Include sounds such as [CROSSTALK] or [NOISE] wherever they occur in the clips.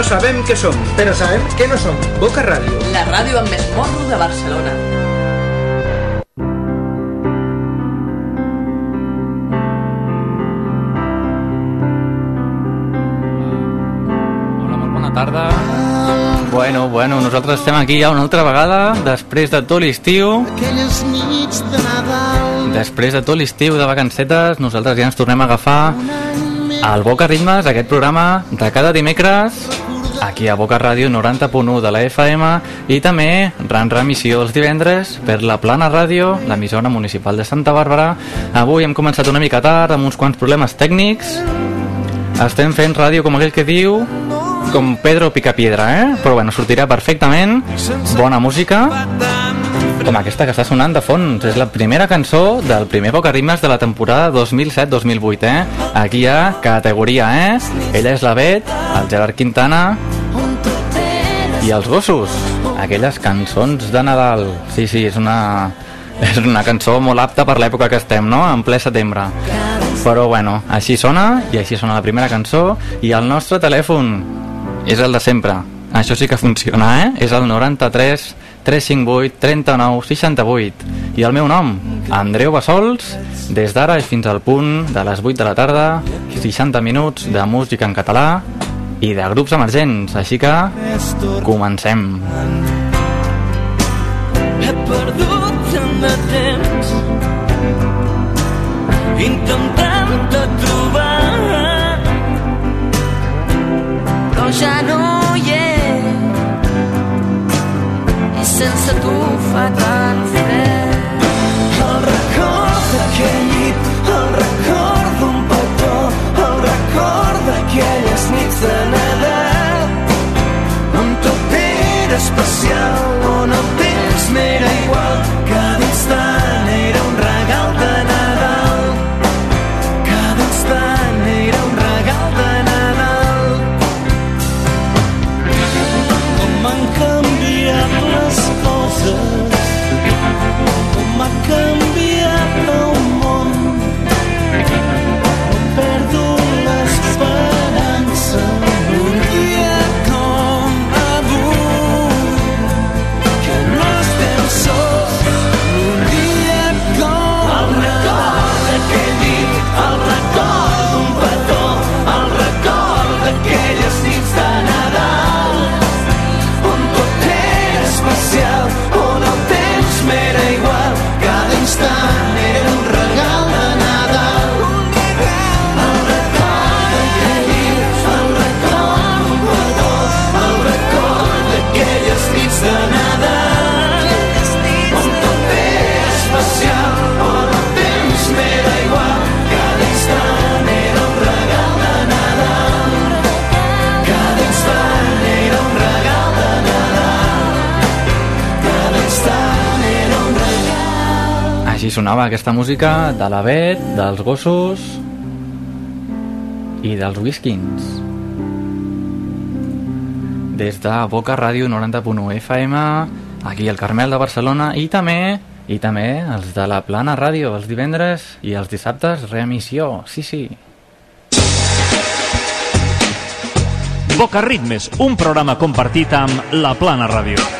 No sabem què som, però sabem que no som. Boca Ràdio. La ràdio amb més morro de Barcelona. Hola, molt bona tarda. Bueno, bueno, nosaltres estem aquí ja una altra vegada, després de tot l'estiu. Després de tot l'estiu de vacancetes, nosaltres ja ens tornem a agafar al Boca Ritmes, aquest programa de cada dimecres, aquí a Boca Ràdio 90.1 de la FM i també ran remissió els divendres per la Plana Ràdio, l'emissora municipal de Santa Bàrbara. Avui hem començat una mica tard amb uns quants problemes tècnics. Estem fent ràdio com aquell que diu com Pedro Picapiedra, eh? Però bueno, sortirà perfectament. Bona música. Com aquesta que està sonant de fons. És la primera cançó del primer Boca Ritmes de la temporada 2007-2008, eh? Aquí hi ha categoria, eh? Ella és la Bet, el Gerard Quintana i els gossos. Aquelles cançons de Nadal. Sí, sí, és una, és una cançó molt apta per l'època que estem, no? En ple setembre. Però bueno, així sona, i així sona la primera cançó, i el nostre telèfon és el de sempre. Això sí que funciona, eh? És el 93 358 39 68. I el meu nom, Andreu Bassols, des d'ara i fins al punt de les 8 de la tarda, 60 minuts de música en català i de grups emergents. Així que comencem. He perdut tant de temps intentant-te i sense tu aquesta música de la Bet, dels gossos i dels whiskins. Des de Boca Ràdio 90.1 FM, aquí al Carmel de Barcelona i també i també els de la Plana Ràdio els divendres i els dissabtes reemissió, sí, sí. Boca Ritmes, un programa compartit amb La Plana Ràdio.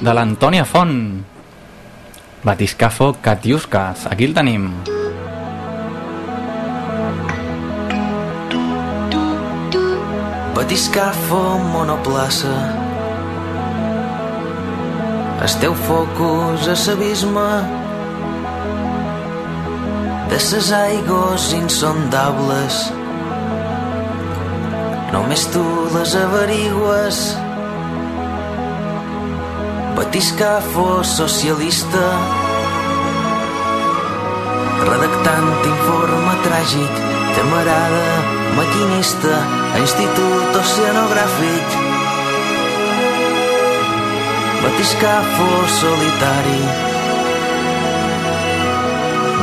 de l'Antònia Font. Batiscafo Catiuscas. Aquí el tenim. Batiscafo, monoplaça Esteu focus a l'abisme de ses aigües insondables només tu les averigües Batiscafo socialista redactant informe tràgic camarada maquinista Institut Oceanogràfic. Batiscafo solitari,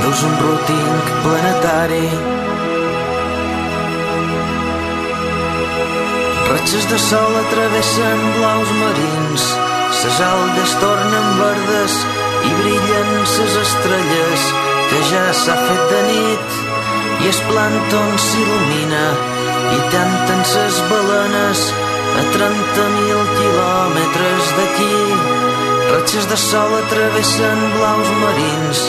dus un rutinc planetari. Ratxes de sol atravessen blaus marins, ses algues tornen verdes i brillen ses estrelles, que ja s'ha fet de nit i es plàncton s'il·lumina i tanten ses balenes a 30.000 quilòmetres d'aquí. Ratxes de sol atravessen blaus marins,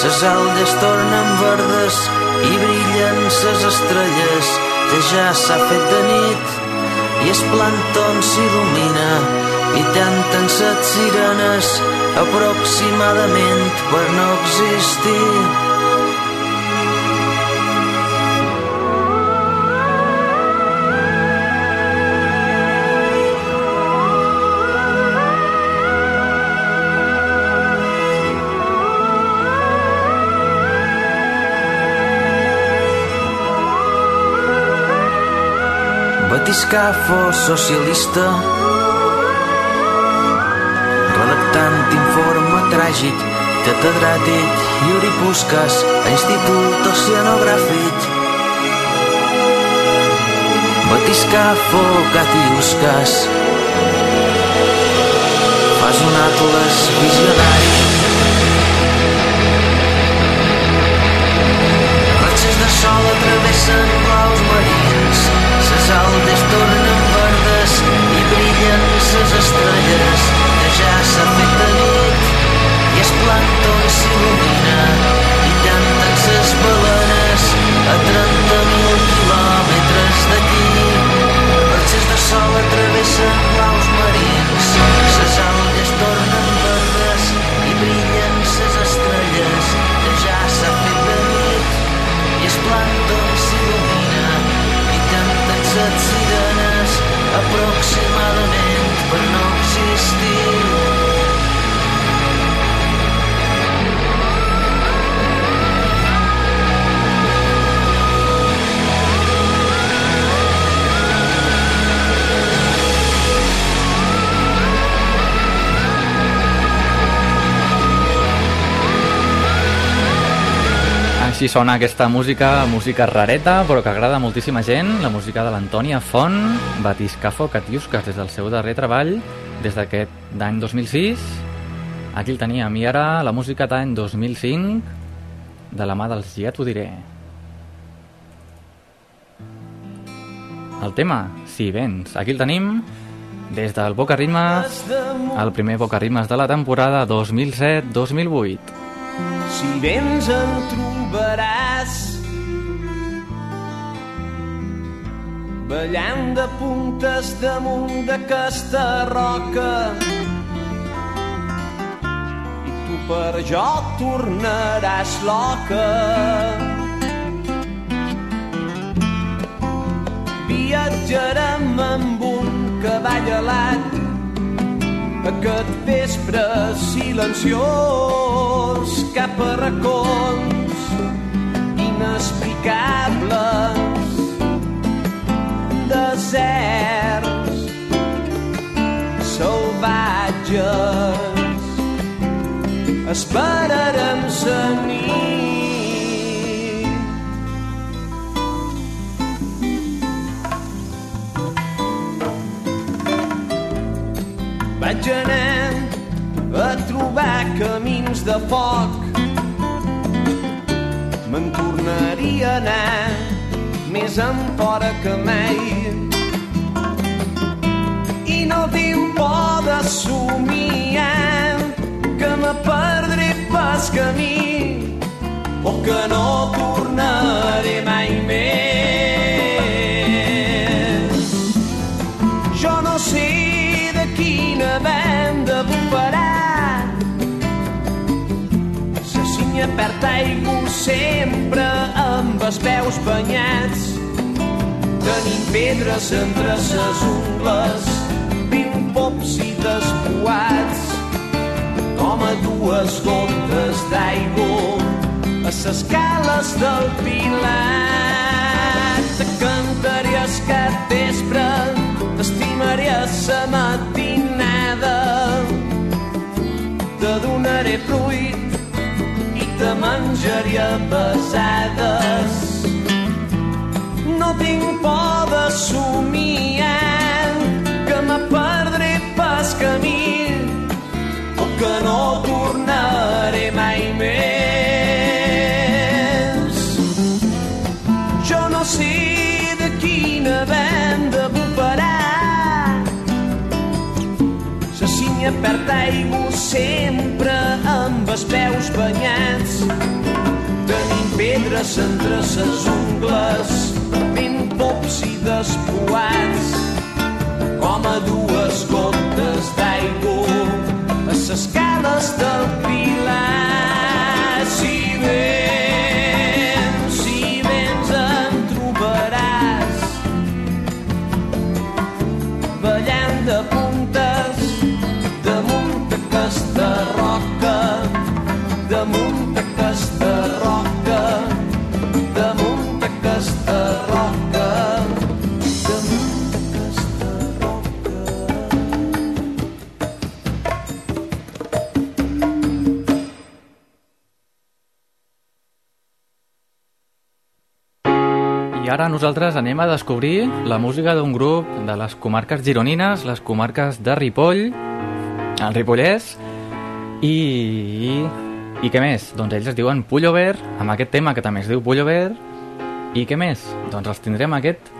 ses algues tornen verdes i brillen ses estrelles, que ja s'ha fet de nit i es plàncton s'il·lumina i tanten set sirenes aproximadament per no existir. Batiscafo socialista redactant informe tràgic catedràtic Yuri Puskas a Institut Oceanogràfic. Batiscafo Catiuscas fas un atles visionari. Ratxes de sol atravessen blaus marins. Ses aldes tornen verdes i brillen ses estrelles. Que ja s'ha fet de nit i es plàncton s'il·lumina i canten ses balenes a 30.000 quilòmetres d'aquí. Ratxes de sol atravessen blaus marins ses algues tornen verdes i brillen ses estrelles que ja s'ha fet de nit. I s'il·lumina i canten set sirenes aproximadament Així sona aquesta música, música rareta, però que agrada a moltíssima gent, la música de l'Antònia Font, Batiscafo Catiuscas, des del seu darrer treball, des d'aquest d'any 2006. Aquí el teníem, i ara la música d'any 2005, de la mà dels Ja t'ho diré. El tema, si vens, aquí el tenim, des del Boca Ritmes, el primer Boca Ritmes de la temporada 2007-2008. Si vens en trobaràs. Ballant de puntes damunt d'aquesta roca. I tu per jo tornaràs loca. Viatjarem amb un cavall alat aquest vespre silenciós cap a racons inexplicables deserts salvatges. Esperarem la nit. Vaig anar a trobar camins de foc. Me'n tornaria a anar més enfora que mai. I no tinc por de somiar que me perdré pas camí o que no tornaré mai més. Jo no sé de quina banda Cinya perd aigua sempre amb els peus banyats. Tenim pedres entre ses ungles, vint pops i despoats, com a dues gotes d'aigua a ses cales del Pilat. Que capvespre t'estimaré a matinada te donaré fruit i te menjaré a pesades no tinc por de somiar que me perdré pas camí o que no tornaré mai més. Jo no sé de quina venda bufarà la cinya perd aigua sempre amb els peus banyats. Tenim pedres entre ses ungles ben pops i despoats com a dues gotes d'aigua a ses cales del Pilar. Si vens, nosaltres anem a descobrir la música d'un grup de les comarques gironines, les comarques de Ripoll, el Ripollès, i... I què més? Doncs ells es diuen Pullover, amb aquest tema que també es diu Pullover, i què més? Doncs els tindrem aquest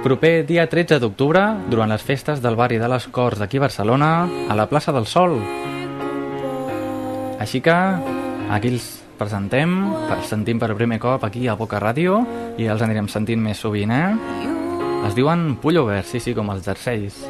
proper dia 13 d'octubre, durant les festes del barri de les Corts d'aquí a Barcelona, a la plaça del Sol. Així que aquí els presentem, sentim per primer cop aquí a Boca Ràdio i els anirem sentint més sovint, eh? Es diuen pullover, sí, sí, com els jerseis.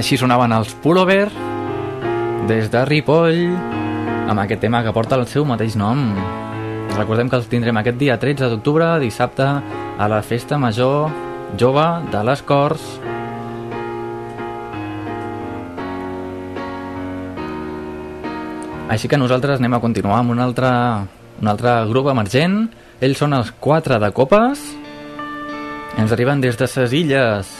Així sonaven els Pullover des de Ripoll amb aquest tema que porta el seu mateix nom. Recordem que els tindrem aquest dia 13 d'octubre, dissabte, a la Festa Major Jove de les Corts. Així que nosaltres anem a continuar amb un altre, un altre grup emergent. Ells són els Quatre de Copes. Ens arriben des de ses illes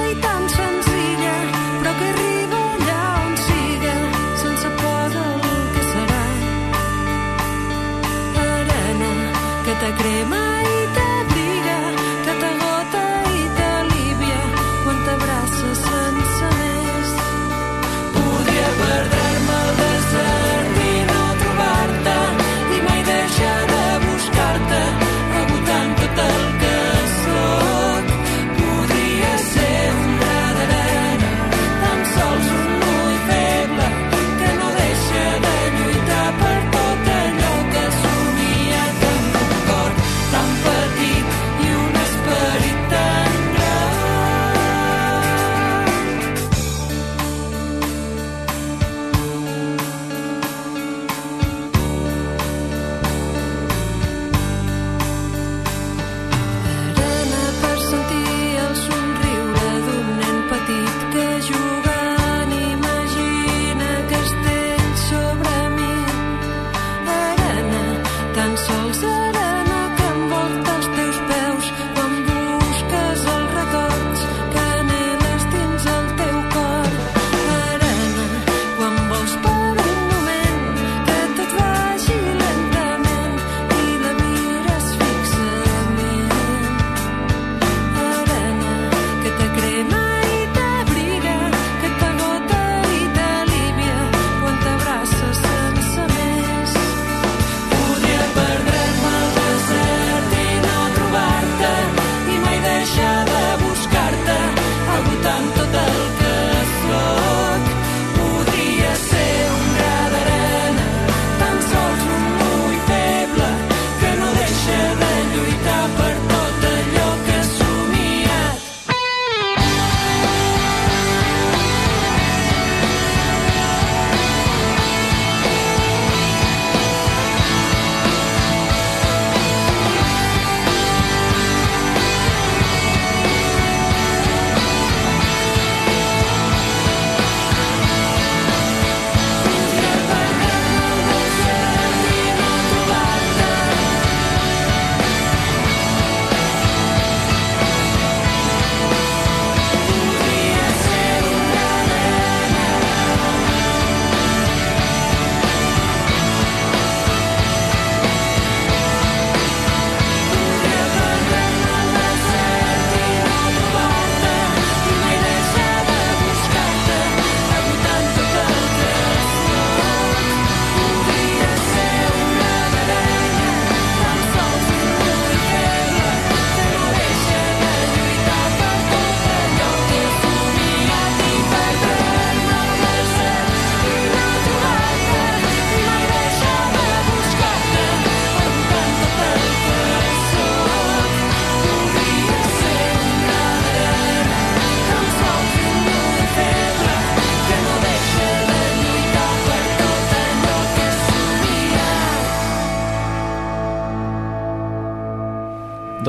que te crema i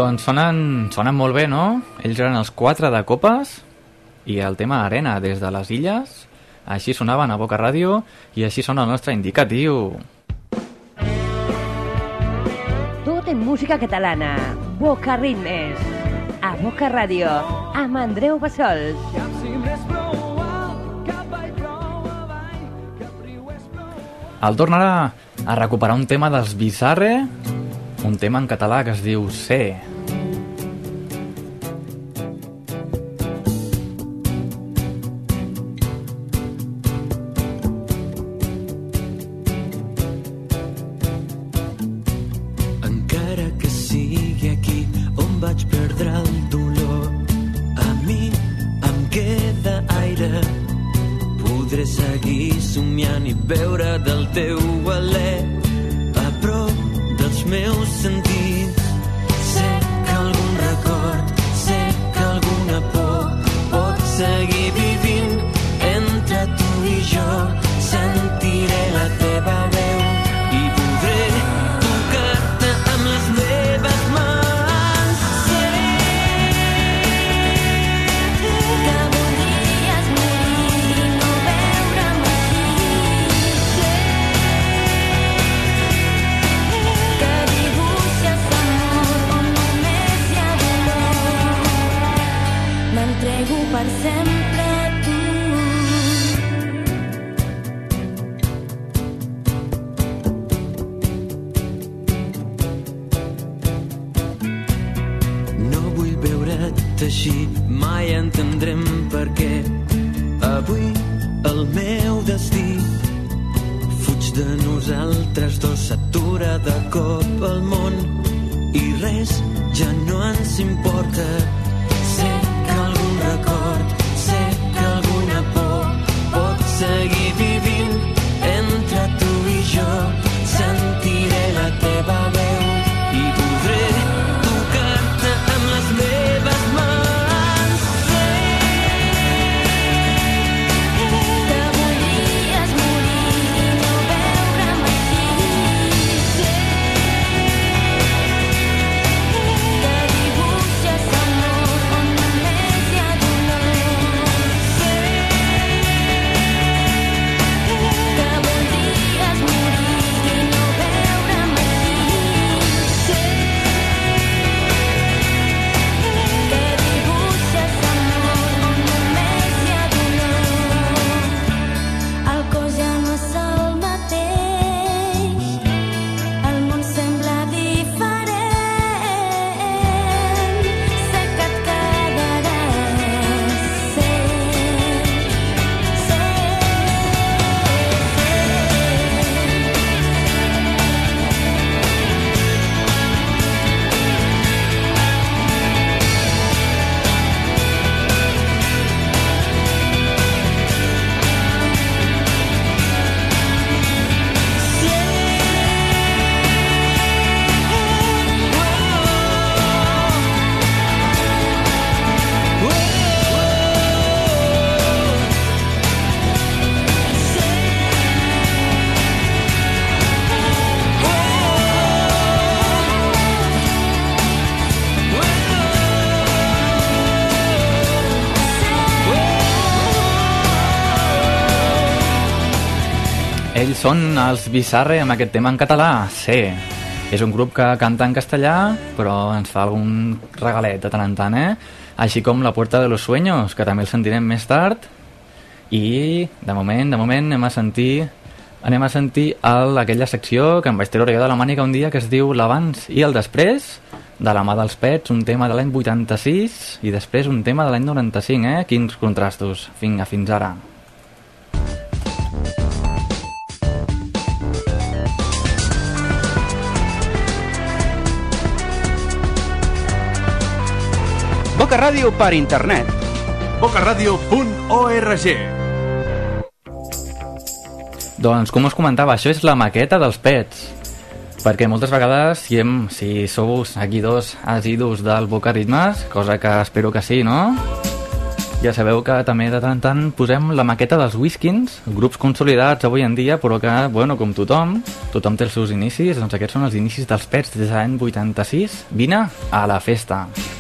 Doncs sonen, sonen molt bé, no? Ells eren els quatre de copes i el tema Arena des de les illes. Així sonaven a Boca Ràdio i així sona el nostre indicatiu. Tot en música catalana. Boca Ritmes. A Boca Ràdio. Amb Andreu Bassols. El tornarà a recuperar un tema dels Bizarre, un tema en català que es diu Ser. Són els Bizarre amb aquest tema en català, sí. És un grup que canta en castellà, però ens fa algun regalet de tant en tant, eh? Així com La Puerta de los Sueños, que també el sentirem més tard. I, de moment, de moment, anem a sentir anem a sentir el, aquella secció que em vaig treure jo de la mànica un dia que es diu l'abans i el després de la mà dels pets, un tema de l'any 86 i després un tema de l'any 95, eh? Quins contrastos. Vinga, fins ara. Boca Ràdio per internet. bocaradio.org Doncs, com us comentava, això és la maqueta dels pets. Perquè moltes vegades, si, hem, si sou seguidors assidus del Boca Ritmes, cosa que espero que sí, no? Ja sabeu que també de tant en tant posem la maqueta dels Whiskins, grups consolidats avui en dia, però que, bueno, com tothom, tothom té els seus inicis, doncs aquests són els inicis dels pets des de l'any 86. Vine a la festa. Vine a la festa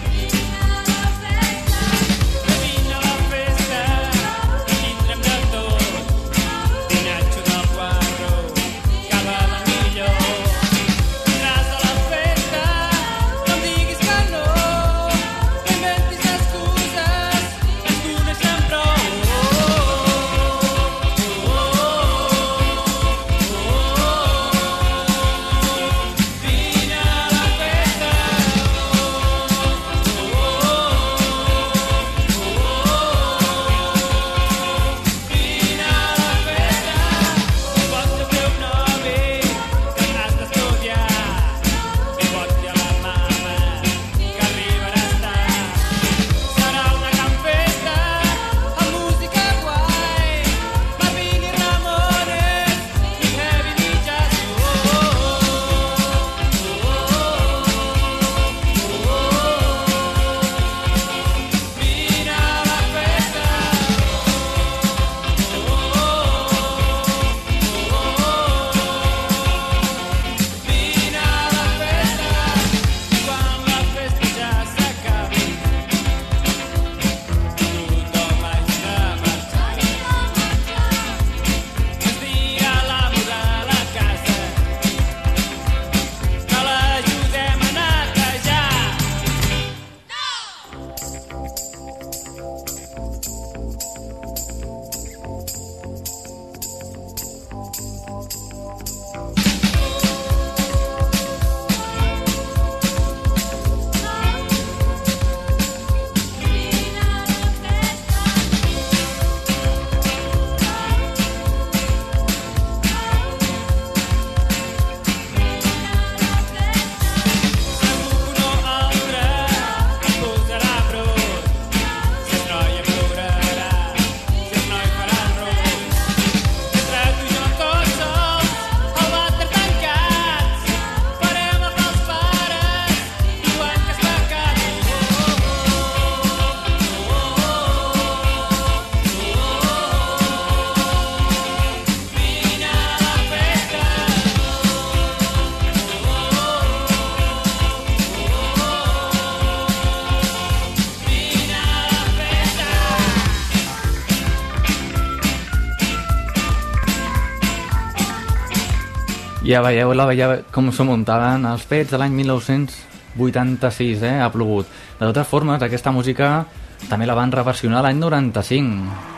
Ja veieu la veia com s'ho muntaven els pets de l'any 1986, eh? Ha plogut. De totes formes, aquesta música també la van reversionar l'any 95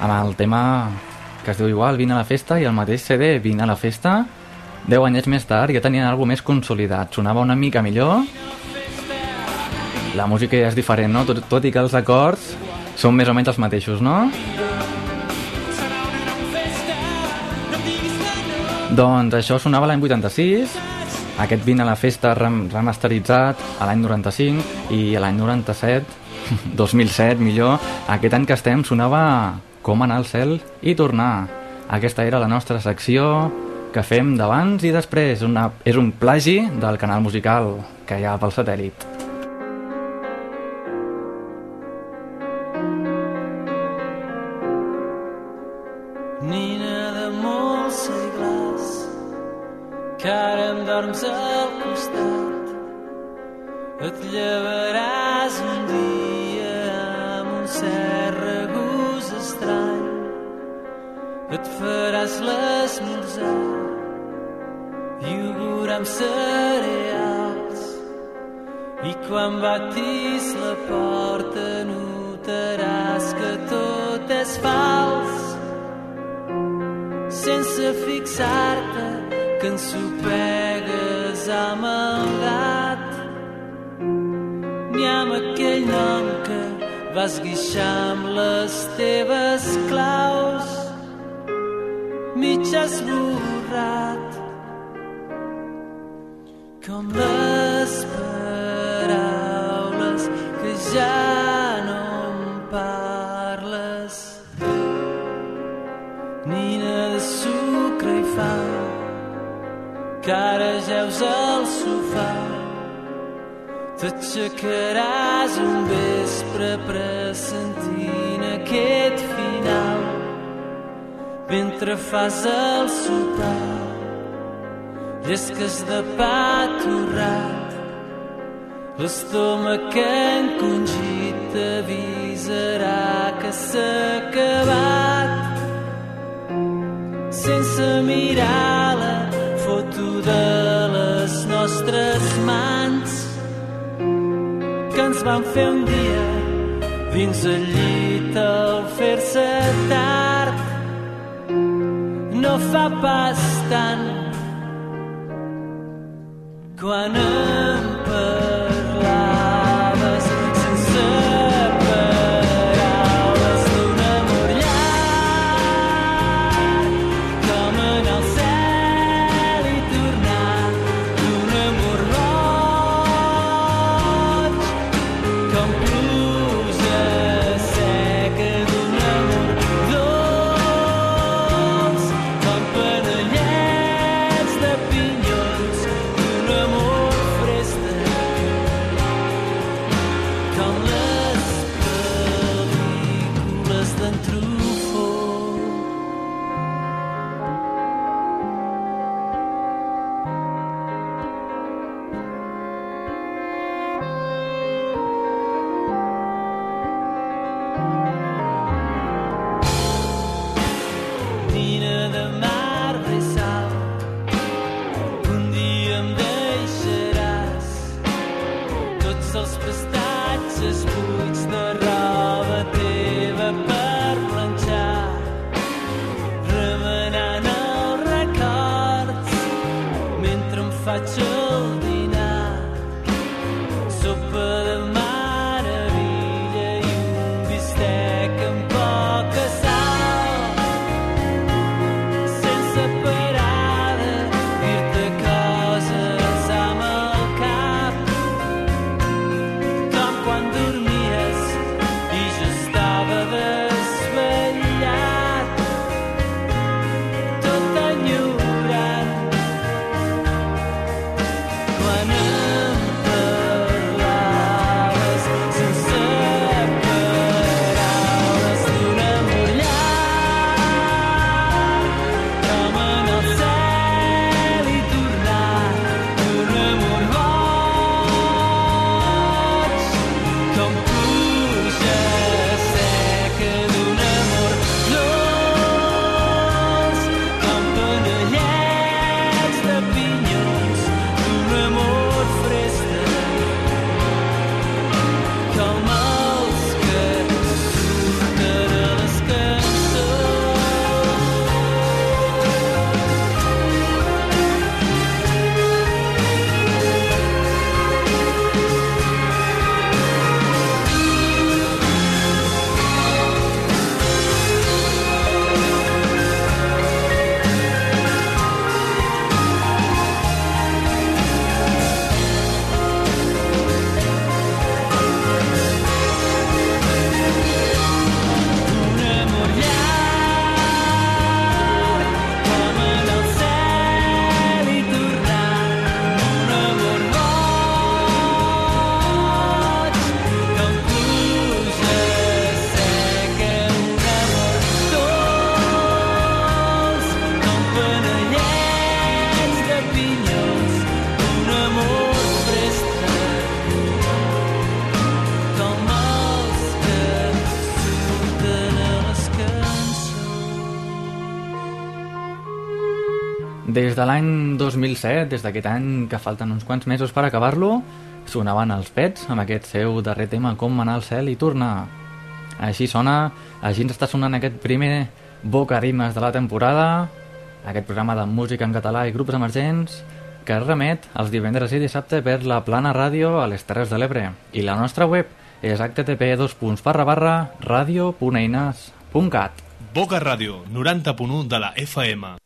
amb el tema que es diu igual, Vine a la festa i el mateix CD, Vine a la festa 10 anys més tard ja tenien alguna més consolidat sonava una mica millor la música ja és diferent, no? Tot, tot i que els acords són més o menys els mateixos, no? Doncs això sonava l'any 86, aquest Vine a la festa rem remasteritzat a l'any 95 i a l'any 97, 2007 [LAUGHS] millor, aquest any que estem sonava Com anar al cel i tornar. Aquesta era la nostra secció que fem d'abans i després. Una, és un plagi del canal musical que hi ha pel satèl·lit. Quan batis la porta notaràs que tot és fals. Sense fixar-te que ensopegues amb el gat. Ni amb aquell nom que vas guixar amb les teves claus. Mig esborrat com les paraules que ja no em parles. Nina de sucre i fang que ara jeus al sofà. T'aixecaràs un vespre pressentint aquest final mentre fas el sopar. Llesques de pa torrat l'estómac encongit t'avisarà que s'ha acabat sense mirar la foto de les nostres mans que ens van fer un dia dins el llit al fer-se tard no fa pas tant quan em des d'aquest any que falten uns quants mesos per acabar-lo, sonaven els Pets amb aquest seu darrer tema Com anar al cel i tornar. Així sona, així ens està sonant aquest primer Boca Rimes de la temporada, aquest programa de música en català i grups emergents que remet els divendres i dissabte per la Plana Ràdio a les Terres de l'Ebre. I la nostra web és http radio.eines.cat. Boca Ràdio, 90.1 de la FM.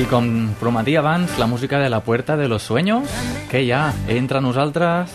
I com prometia abans, la música de la Puerta de los Sueños, que hi ha entre nosaltres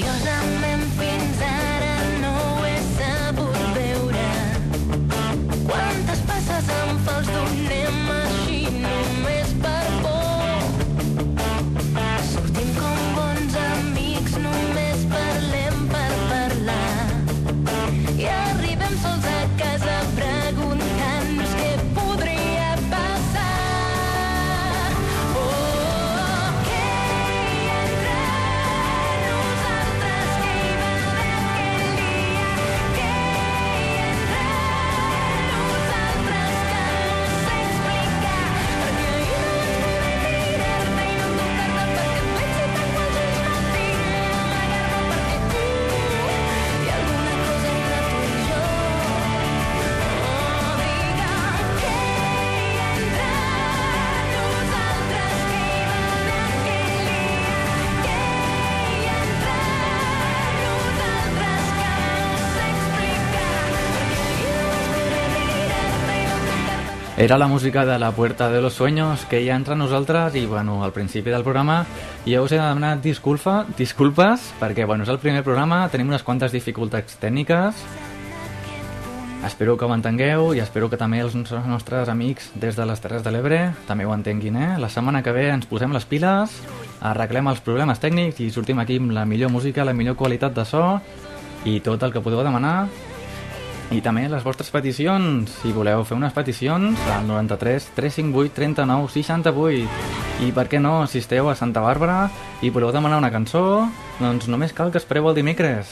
jo Era la música de la Puerta de los Sueños que hi ha entre nosaltres i, bueno, al principi del programa ja us he demanat disculpa, disculpes perquè, bueno, és el primer programa, tenim unes quantes dificultats tècniques espero que ho entengueu i espero que també els nos- nostres amics des de les Terres de l'Ebre també ho entenguin, eh? La setmana que ve ens posem les piles, arreglem els problemes tècnics i sortim aquí amb la millor música, la millor qualitat de so i tot el que podeu demanar i també les vostres peticions, si voleu fer unes peticions, al 93 358 39 68. I per què no, si esteu a Santa Bàrbara i voleu demanar una cançó, doncs només cal que espereu el dimecres.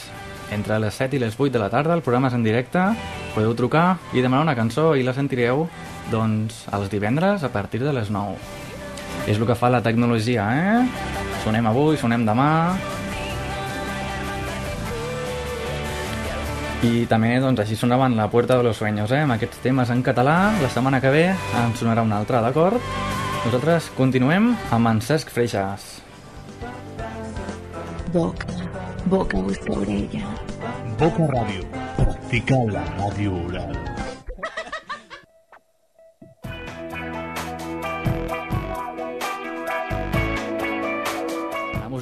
Entre les 7 i les 8 de la tarda, el programa és en directe, podeu trucar i demanar una cançó i la sentireu doncs, els divendres a partir de les 9. És el que fa la tecnologia, eh? Sonem avui, sonem demà, I també, doncs, així sonaven La Puerta de los Sueños, eh? Amb aquests temes en català. La setmana que ve en sonarà un altre, d'acord? Nosaltres continuem amb en Cesc Freixas. Boca, boca busca orella. Boca Ràdio. Practica la ràdio oral.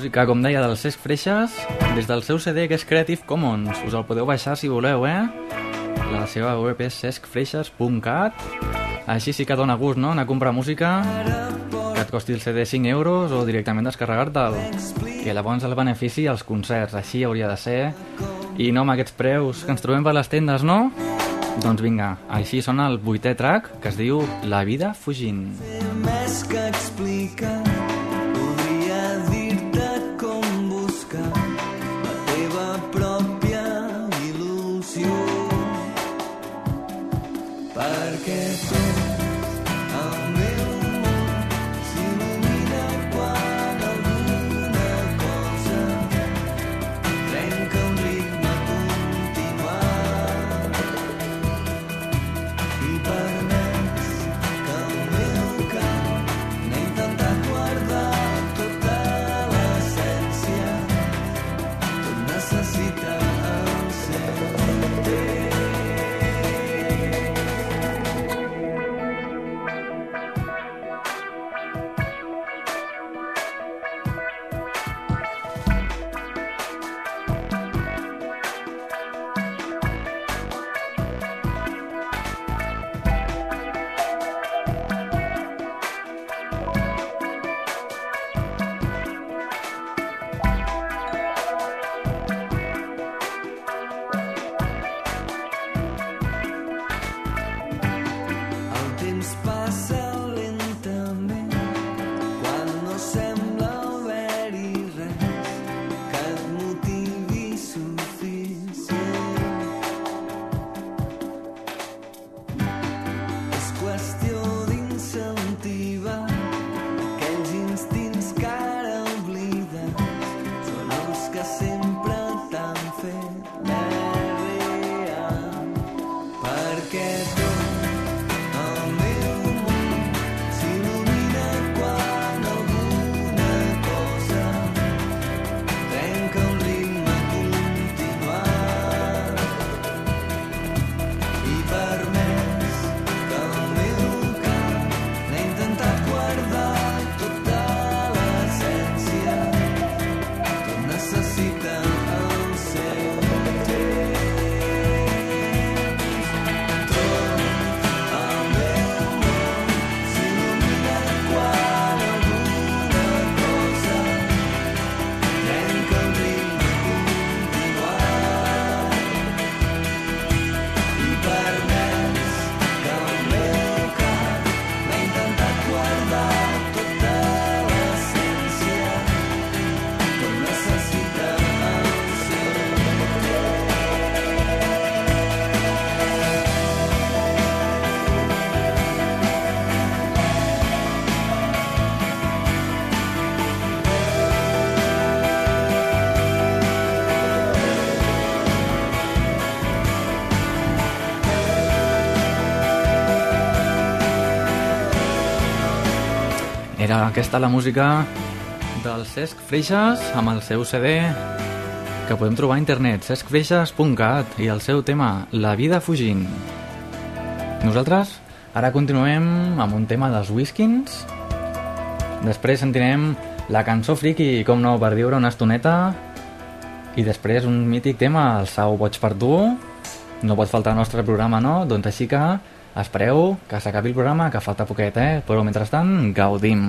Música, com deia, del Cesc Freixas, des del seu CD que és Creative Commons. Us el podeu baixar si voleu, eh? La seva web és cescfreixes.cat Així sí que dona gust, no?, anar a comprar música que et costi el CD 5 euros o directament descarregar-te'l. Que llavors el benefici als concerts, així hauria de ser. I no amb aquests preus que ens trobem per les tendes, no? Doncs vinga, així sona el vuitè track que es diu La vida fugint. més que explicar Aquesta la música del Cesc Freixas amb el seu CD que podem trobar a internet, cescfreixas.cat i el seu tema, La vida fugint. Nosaltres ara continuem amb un tema dels Whiskins. Després sentirem la cançó friki, com no, per viure una estoneta. I després un mític tema, el Sau boig per tu. No pot faltar al nostre programa, no? Doncs així que espereu que s'acabi el programa, que falta poquet, eh? Però mentrestant, gaudim.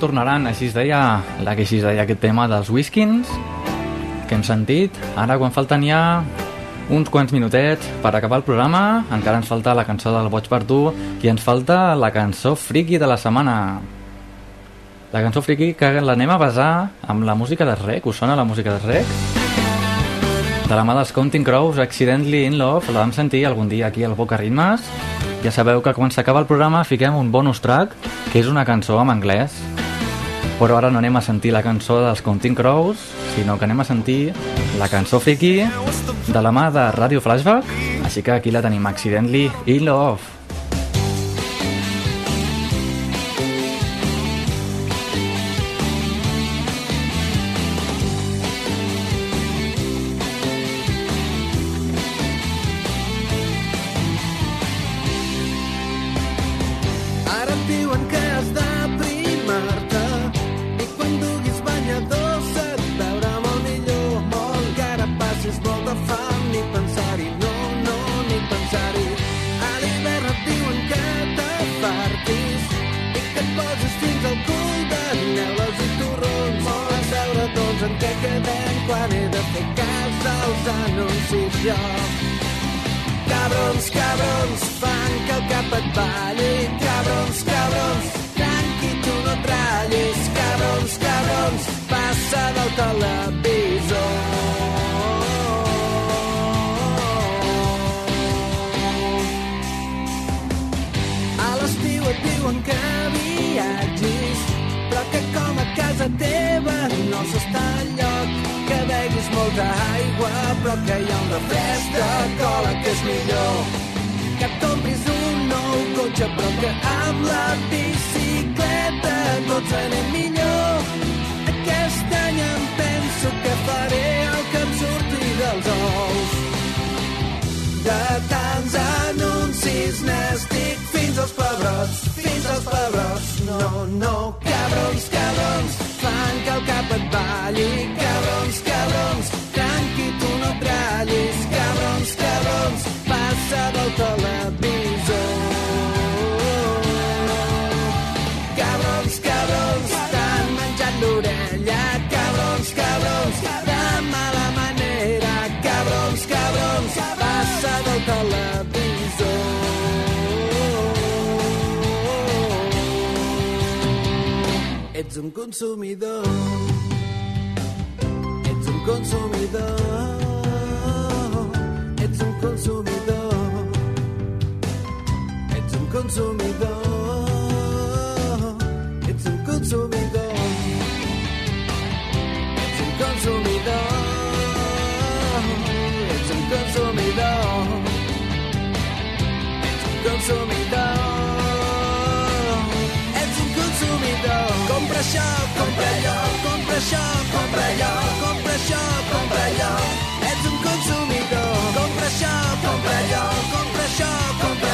Tornaran, així es deia, la que així es deia aquest tema dels Whiskins, que hem sentit. Ara, quan falten ja uns quants minutets per acabar el programa, encara ens falta la cançó del Boig per tu i ens falta la cançó friki de la setmana. La cançó friki que l'anem a basar amb la música de Rec. Us sona la música de Rec? De la mà dels Counting Crows, Accidentally in Love, la vam sentir algun dia aquí al Boca Ritmes. Ja sabeu que quan s'acaba el programa fiquem un bonus track, que és una cançó en anglès. Però ara no anem a sentir la cançó dels Counting Crows, sinó que anem a sentir la cançó friki de la mà de Radio Flashback. Així que aquí la tenim, Accidentally in Love. Un consumidor. Ets un consumidor. Ets un consumidor. Ets un consumidor. Ets un consumidor. Compra això, compra allò, compra això, compra allò, compra això, compra allò. Ets un consumidor. Compra això, compra allò, compra això, compra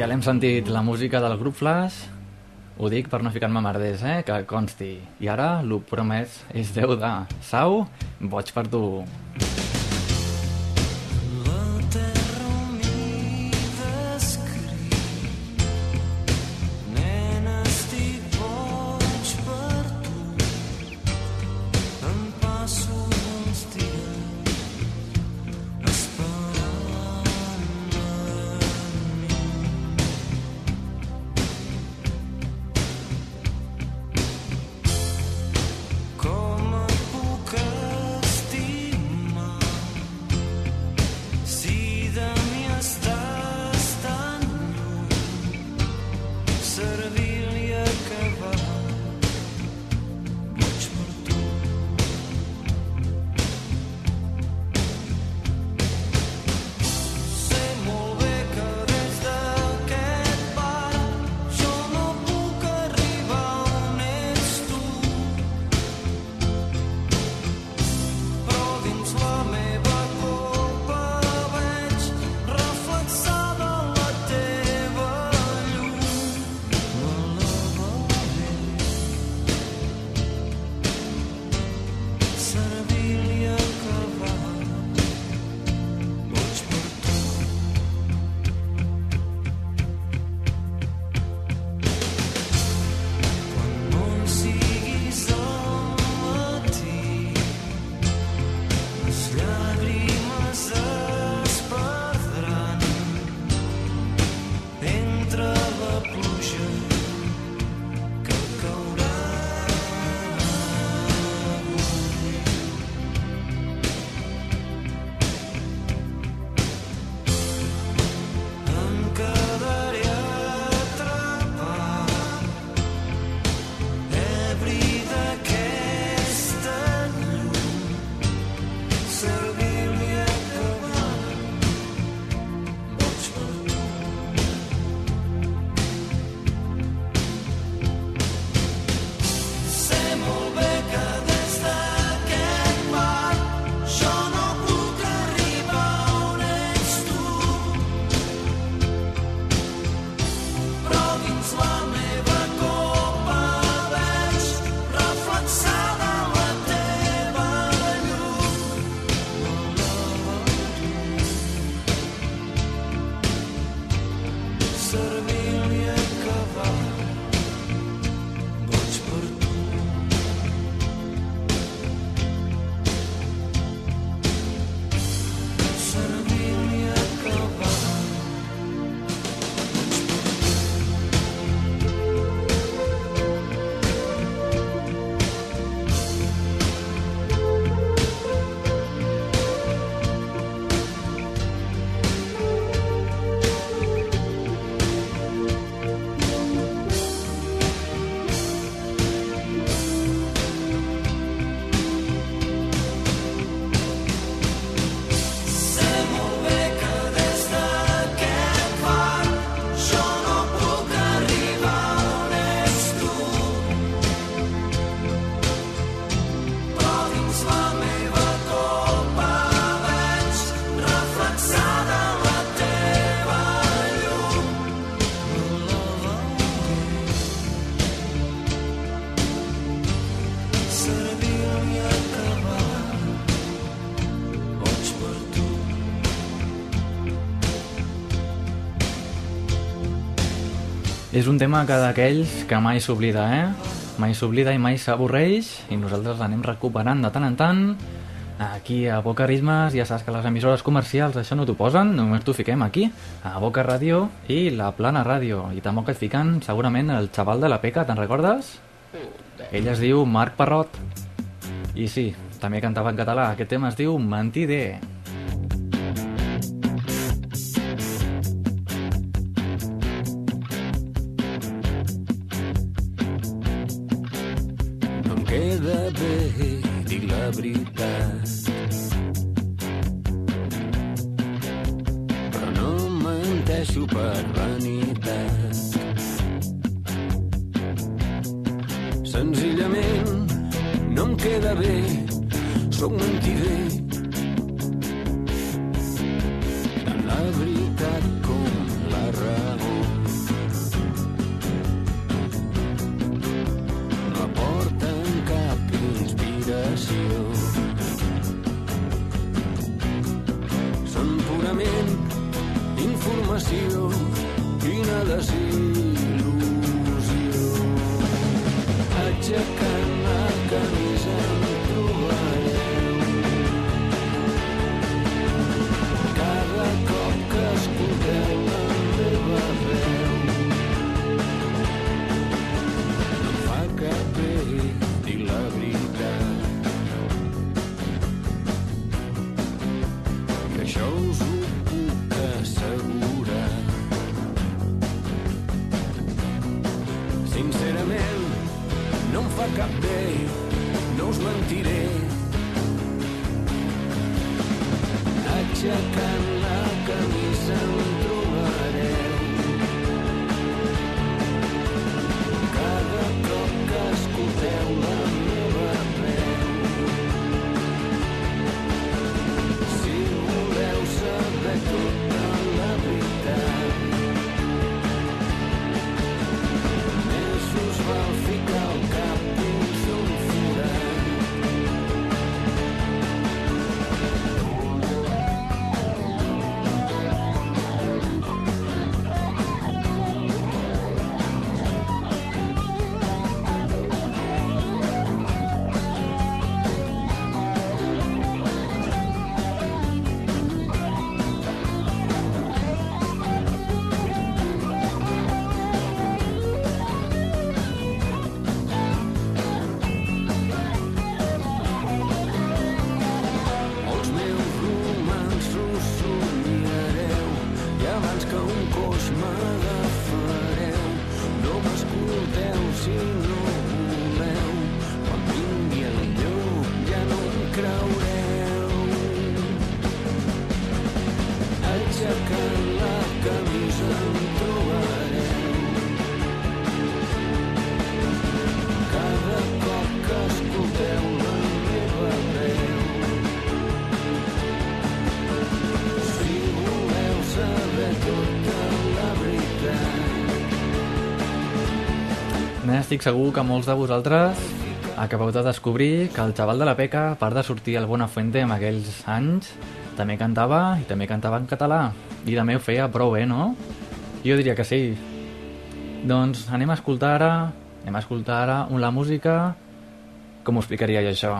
Ja l'hem sentit, la música del grup Flash. Ho dic per no ficar-me merders, eh? Que consti. I ara, el promès és Déu de Sau, boig per tu. És un tema que d'aquells que mai s'oblida, eh? Mai s'oblida i mai s'avorreix i nosaltres l'anem recuperant de tant en tant. Aquí a Boca Ritmes ja saps que les emissores comercials això no t'ho posen, només t'ho fiquem aquí, a Boca Ràdio i la Plana Ràdio. I que et fiquen segurament el xaval de la Peca, te'n recordes? Ell es diu Marc Parrot. I sí, també cantava en català. Aquest tema es diu Mentider. Queda bé dir la veritat. Però no menteixo per vanitat. Senzillament no em queda bé, sóc mentider. Informació i una desil·lusió. Aixecant estic segur que molts de vosaltres acabeu de descobrir que el xaval de la Peca, a part de sortir al Buenafuente en aquells anys, també cantava i també cantava en català. I també ho feia prou bé, no? Jo diria que sí. Doncs anem a escoltar ara, anem a escoltar ara la música... Com ho explicaria jo això?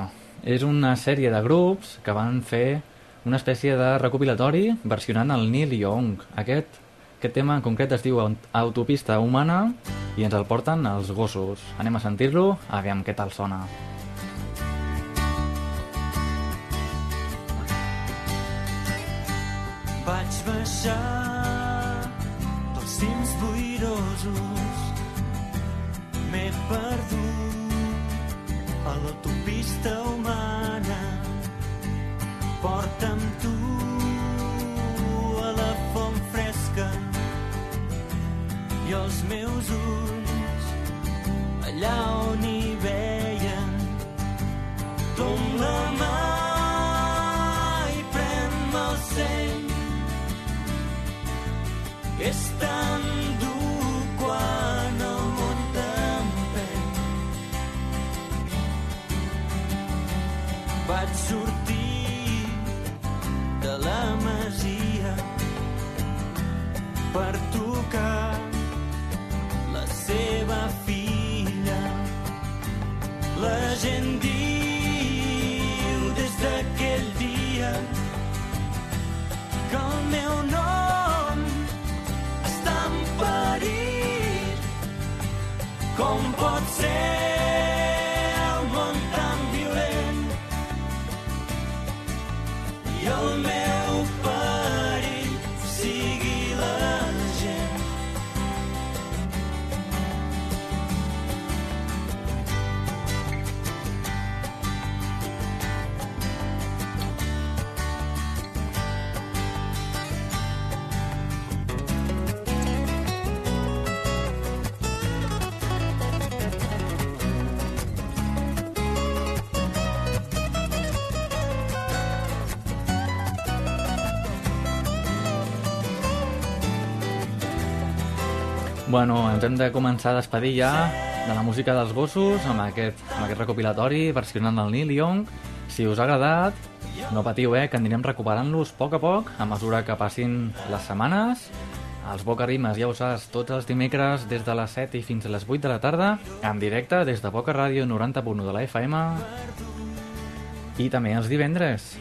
És una sèrie de grups que van fer una espècie de recopilatori versionant el Neil Young. Aquest, aquest tema en concret es diu Aut- Autopista Humana i ens el porten els gossos. Anem a sentir-lo, aviam què tal sona. vaig baixar dels cims boirosos. M'he perdut a l'autopista humana. Porta'm tu a la font fresca i els meus ulls allà on hi Com pot ser Bueno, ens hem de començar a despedir ja de la música dels gossos amb aquest, amb aquest recopilatori versionant el Neil Young. Si us ha agradat, no patiu, eh, que anirem recuperant-los poc a poc a mesura que passin les setmanes. Els Boca Rimes, ja ho saps, tots els dimecres des de les 7 i fins a les 8 de la tarda, en directe des de Boca Ràdio 90.1 de la FM i també els divendres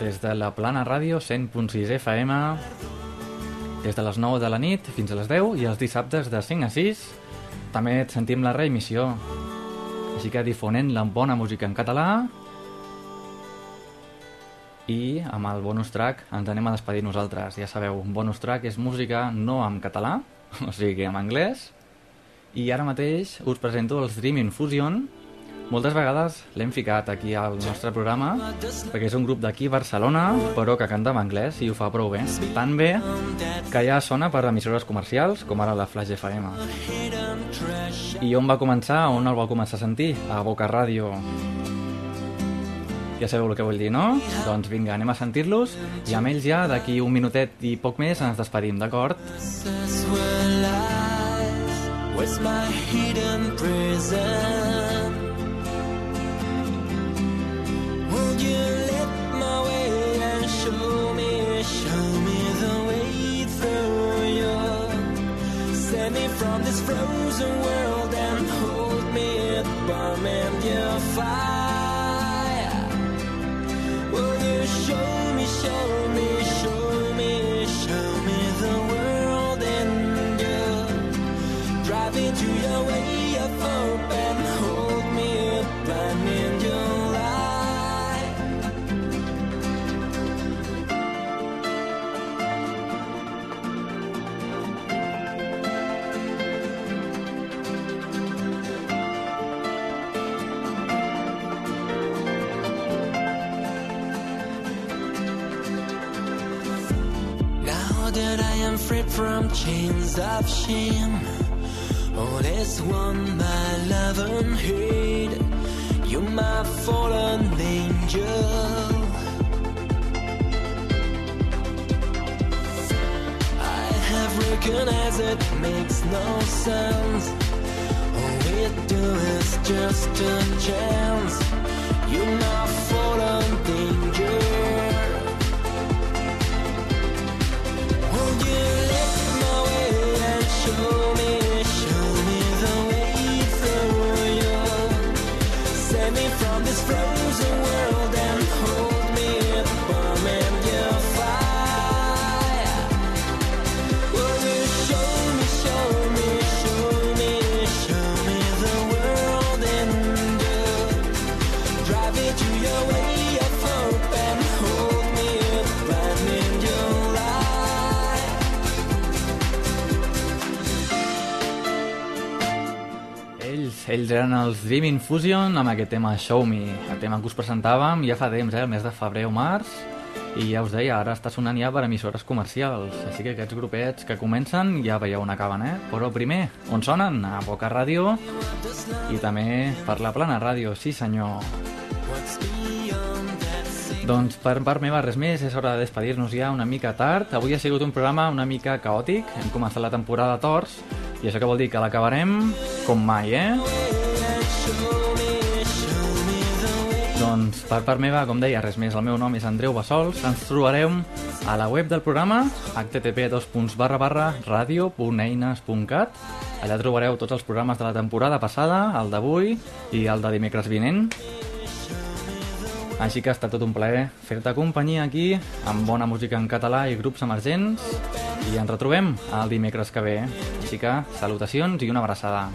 des de la Plana Ràdio 100.6 FM des de les 9 de la nit fins a les 10 i els dissabtes de 5 a 6 també et sentim la reemissió. Així que difonent la bona música en català i amb el bonus track ens anem a despedir nosaltres. Ja sabeu, un bonus track és música no en català [LAUGHS] o sigui en anglès. I ara mateix us presento els Dream Infusion moltes vegades l'hem ficat aquí al nostre programa perquè és un grup d'aquí Barcelona però que canta en anglès i ho fa prou bé tan bé que ja sona per emissores comercials com ara la Flash FM i on va començar, on el va començar a sentir? a Boca Ràdio ja sabeu el que vull dir, no? Doncs vinga, anem a sentir-los i amb ells ja d'aquí un minutet i poc més ens despedim, d'acord? That's where lies was my hidden prison. From this frozen world and hold me fire. Will you show me, show me, from chains of shame, oh, all is one my love and hate. You're my fallen angel. I have recognized it makes no sense. All we do is just a chance. You're my fallen danger. Australia. Ells, eren els Dream Infusion amb aquest tema Show Me, el tema que us presentàvem ja fa temps, eh, el mes de febrer o març, i ja us deia, ara està sonant ja per emissores comercials, així que aquests grupets que comencen ja veieu on acaben, eh? Però primer, on sonen? A Boca Ràdio i també per la Plana Ràdio, sí senyor. Doncs per part meva res més, és hora de despedir-nos ja una mica tard. Avui ha sigut un programa una mica caòtic, hem començat la temporada Tors, i això que vol dir que l'acabarem com mai, eh? Doncs per part meva, com deia, res més. El meu nom és Andreu Bassols. Ens trobarem a la web del programa http radio.eines.cat Allà trobareu tots els programes de la temporada passada, el d'avui i el de dimecres vinent. Així que ha estat tot un plaer fer-te companyia aquí amb bona música en català i grups emergents i ens retrobem el dimecres que ve. Així que salutacions i una abraçada.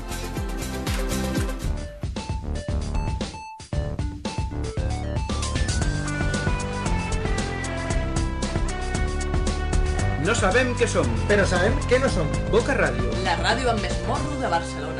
No sabem què som, Però sabem que no som. Boca Ràdio. La ràdio amb més morro de Barcelona.